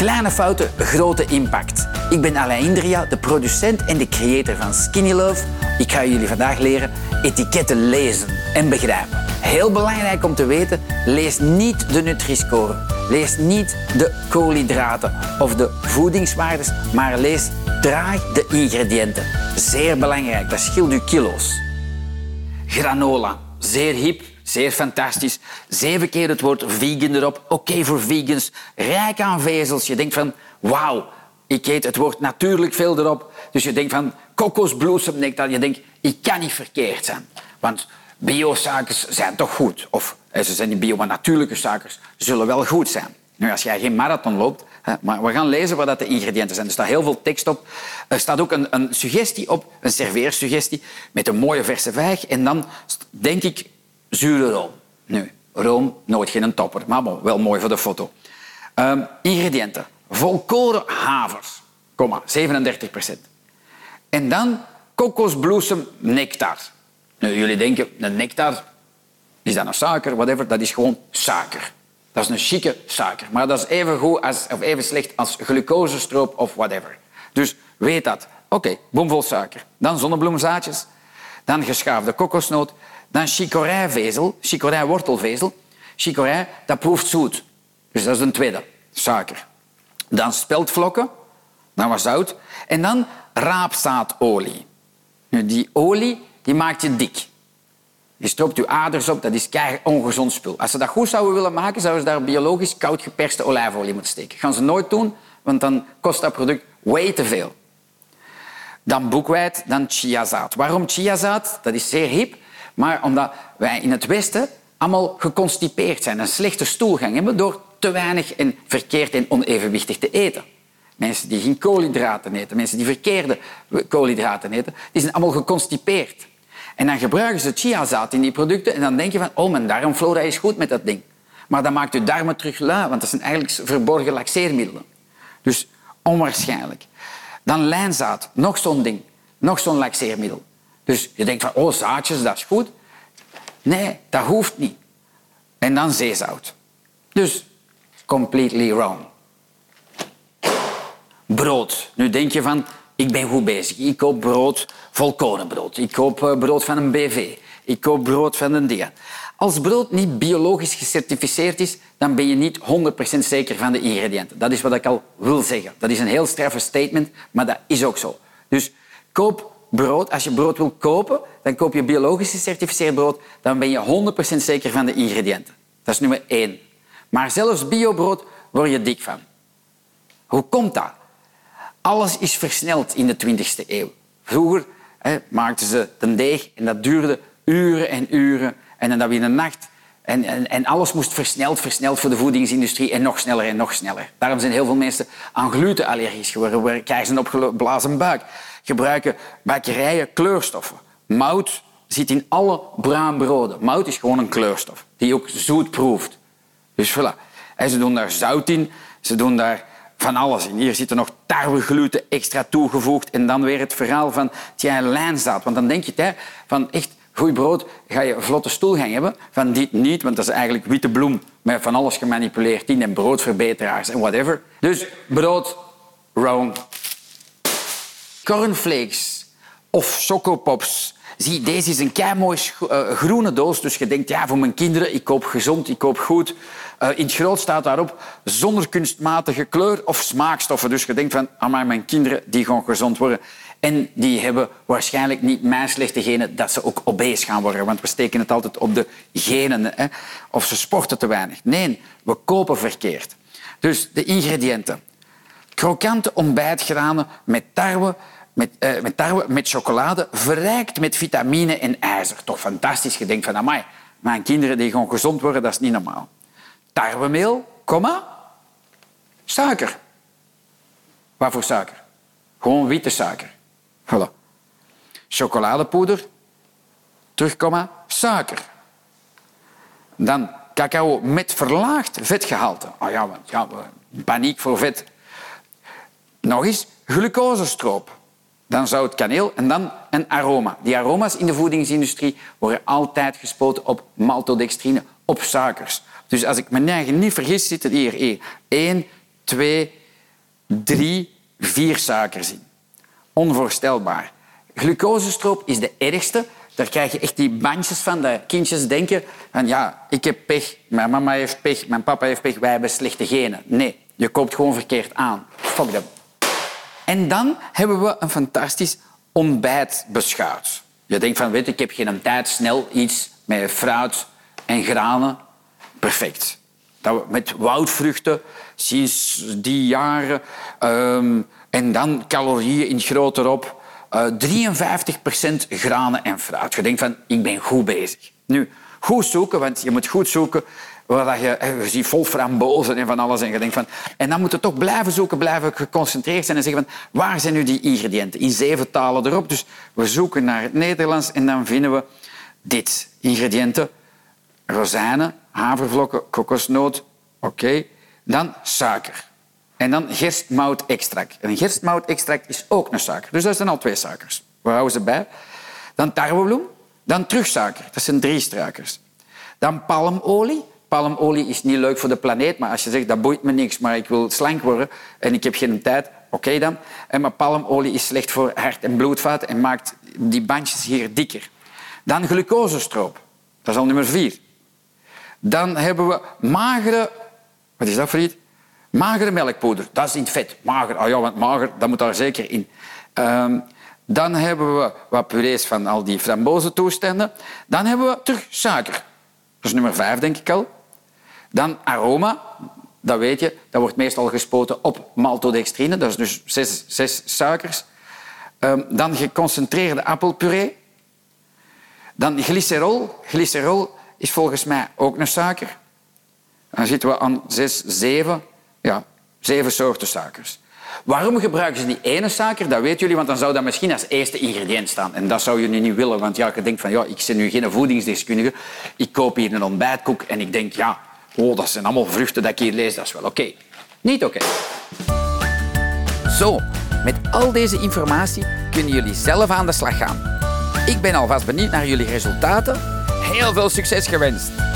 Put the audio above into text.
Kleine fouten, grote impact. Ik ben Alain Indria, de producent en de creator van Skinny Love. Ik ga jullie vandaag leren etiketten lezen en begrijpen. Heel belangrijk om te weten, lees niet de Nutri-score. Lees niet de koolhydraten of de voedingswaardes, maar lees traag de ingrediënten. Zeer belangrijk, dat scheelt u kilo's. Granola, zeer hip, zeer fantastisch. Zeven keer het woord vegan erop. Oké voor vegans. Rijk aan vezels. Je denkt van, wauw, ik eet het woord natuurlijk veel erop. Dus je denkt van kokosbloesemnectar. Je denkt, ik kan niet verkeerd zijn. Want biosuikers zijn toch goed. Of eh, ze zijn niet bio, maar natuurlijke suikers zullen wel goed zijn. Nu, als jij geen marathon loopt, maar we gaan lezen wat de ingrediënten zijn. Er staat heel veel tekst op. Er staat ook een, een suggestie op, een serveersuggestie, met een mooie verse vijg. En dan denk ik zure room. Nu, room, nooit geen topper, maar wel mooi voor de foto. Um, ingrediënten. Volkoren havers, 37 procent. En dan kokosbloesem nectar. Nu, jullie denken, een nectar, is dat een suiker, whatever, dat is gewoon suiker. Dat is een chique suiker. Maar dat is even, goed als, of even slecht als glucosestroop of whatever. Dus weet dat. Oké, okay, suiker. Dan zonnebloemzaadjes. Dan geschaafde kokosnoot. Dan chicorijvezel, chicorij-wortelvezel. Chicorij, dat proeft zoet. Dus dat is een tweede, suiker. Dan speltvlokken, dan wat zout. En dan raapzaadolie. Nu, die olie die maakt je dik. Je stroopt je aders op, dat is keihard ongezond spul. Als ze dat goed zouden willen maken, zouden ze daar biologisch koud geperste olijfolie moeten steken. Dat gaan ze nooit doen, want dan kost dat product way te veel. Dan boekweit, dan chiazaad. Waarom chiazaad? Dat is zeer hip, maar omdat wij in het Westen allemaal geconstipeerd zijn, een slechte stoelgang hebben door te weinig en verkeerd en onevenwichtig te eten. Mensen die geen koolhydraten eten, mensen die verkeerde koolhydraten eten, die zijn allemaal geconstipeerd. En dan gebruiken ze chiazaad in die producten en dan denk je van, oh, mijn darmflora is goed met dat ding. Maar dan maakt je darmen terug lui, want dat zijn eigenlijk verborgen laxeermiddelen. Dus onwaarschijnlijk. Dan lijnzaad, nog zo'n ding, nog zo'n laxeermiddel. Dus je denkt van, oh, zaadjes, dat is goed. Nee, dat hoeft niet. En dan zeezout. Dus completely wrong. Brood. Nu denk je van, ik ben goed bezig. Ik koop brood, volkorenbrood. Ik koop eh, brood van een BV. Ik koop brood van een DIA. Als brood niet biologisch gecertificeerd is, dan ben je niet 100% zeker van de ingrediënten. Dat is wat ik al wil zeggen. Dat is een heel straffe statement, maar dat is ook zo. Dus koop brood. Als je brood wil kopen, dan koop je biologisch gecertificeerd brood. Dan ben je 100% zeker van de ingrediënten. Dat is nummer één. Maar zelfs biobrood word je dik van. Hoe komt dat? Alles is versneld in de 20e eeuw. Vroeger hè, maakten ze de deeg en dat duurde uren en uren. En dan dat we in de nacht... En, en, alles moest versneld, versneld voor de voedingsindustrie en nog sneller en nog sneller. Daarom zijn heel veel mensen aan gluten allergisch geworden, krijgen ze een opgeblazen buik. Gebruiken bakkerijen kleurstoffen. Mout zit in alle bruinbroden. Mout is gewoon een kleurstof die ook zoet proeft. Dus voilà. En ze doen daar zout in, ze doen daar van alles in. Hier zit er nog tarwegluten extra toegevoegd. En dan weer het verhaal van tja, lijnzaad. Want dan denk je hè, van echt goed brood ga je een vlotte stoelgang hebben. Van dit niet, want dat is eigenlijk witte bloem met van alles gemanipuleerd in en broodverbeteraars en whatever. Dus brood, wrong. Cornflakes of chocopops. Zie, deze is een kei mooi uh, groene doos. Dus je denkt, ja, voor mijn kinderen, ik koop gezond, ik koop goed. Uh, in het groot staat daarop zonder kunstmatige kleur of smaakstoffen. Dus je denkt van, ah, mijn kinderen die gaan gezond worden. En die hebben waarschijnlijk niet mijn slechte genen dat ze ook obese gaan worden. Want we steken het altijd op de genen. Hè? Of ze sporten te weinig. Nee, we kopen verkeerd. Dus de ingrediënten. Krokante ontbijtgranen met tarwe, met, uh, met tarwe, met chocolade, verrijkt met vitamine en ijzer. Toch fantastisch. Je denkt van, amai, mijn kinderen die gaan gezond worden, dat is niet normaal. Tarwemeel, komma, suiker. Wat voor suiker? Gewoon witte suiker. Voilà. Chocoladepoeder, terug, komma, suiker. Dan cacao met verlaagd vetgehalte. Oh ja, ja, paniek voor vet. Nog eens glucosestroop. Dan zout kaneel en dan een aroma. Die aroma's in de voedingsindustrie worden altijd gespoten op maltodextrine, op suikers. Dus als ik me niet vergis, zitten hier 1, 2, drie, vier suikers in. Onvoorstelbaar. Glucosestroop is de ergste. Daar krijg je echt die bandjes van, dat kindjes denken van ja, ik heb pech, mijn mama heeft pech, mijn papa heeft pech, wij hebben slechte genen. Nee, je koopt gewoon verkeerd aan. Fuck them. En dan hebben we een fantastisch ontbijt beschouwd. Je denkt van, weet ik heb geen tijd, snel iets met fruit en granen. Perfect. Dat met woudvruchten sinds die jaren. ehm, en dan calorieën in het groot erop. Eh 53% granen en fruit. Je denkt van, ik ben goed bezig. Nu, goed zoeken, want je moet goed zoeken waar je, eh, ziet vol frambozen en van alles. En, je denkt van, en dan moet je toch blijven zoeken, blijven geconcentreerd zijn en zeggen van, waar zijn nu die ingrediënten? In zeven talen erop. Dus we zoeken naar het Nederlands en dan vinden we dit. Ingrediënten, rozijnen, havervlokken, kokosnoot, oké. Dan suiker. En dan gerstmoutextract. En gerstmoutextract is ook een suiker. Dus dat zijn al twee suikers. We houden ze bij. Dan tarwebloem. Dan terug suiker. Dat zijn drie suikers. Dan palmolie. Palmolie is niet leuk voor de planeet, maar als je zegt dat boeit me niks, maar ik wil slank worden en ik heb geen tijd, oké dan. En maar palmolie is slecht voor hart- en bloedvaten en maakt die bandjes hier dikker. Dan glucosestroop. Dat is al nummer vier. Dan hebben we magere... Wat is dat iets? Magere melkpoeder. Dat is in vet. Mager. Ah ja, want mager, dat moet daar zeker in. Ehm, dan hebben we wat purees van al die frambozentoestanden. Dan hebben we terug suiker. Dat is nummer vijf, denk ik al. Dan aroma. Dat weet je. Dat wordt meestal gespoten op maltodextrine. Dat is dus zes, zes suikers. Ehm, dan geconcentreerde appelpuree. Dan glycerol. Glycerol is volgens mij ook een suiker. Dan zitten we aan zes, zeven, ja, zeven soorten suikers. Waarom gebruiken ze die ene suiker? Dat weten jullie, want dan zou dat misschien als eerste ingrediënt staan. En dat zou je nu niet willen, want ja, je denkt van, ja, ik ben nu geen voedingsdeskundige. Ik koop hier een ontbijtkoek en ik denk, ja, oh, dat zijn allemaal vruchten dat ik hier lees, dat is wel oké. Niet oké. Zo, met al deze informatie kunnen jullie zelf aan de slag gaan. Ik ben alvast benieuwd naar jullie resultaten. Heel veel succes gewenst!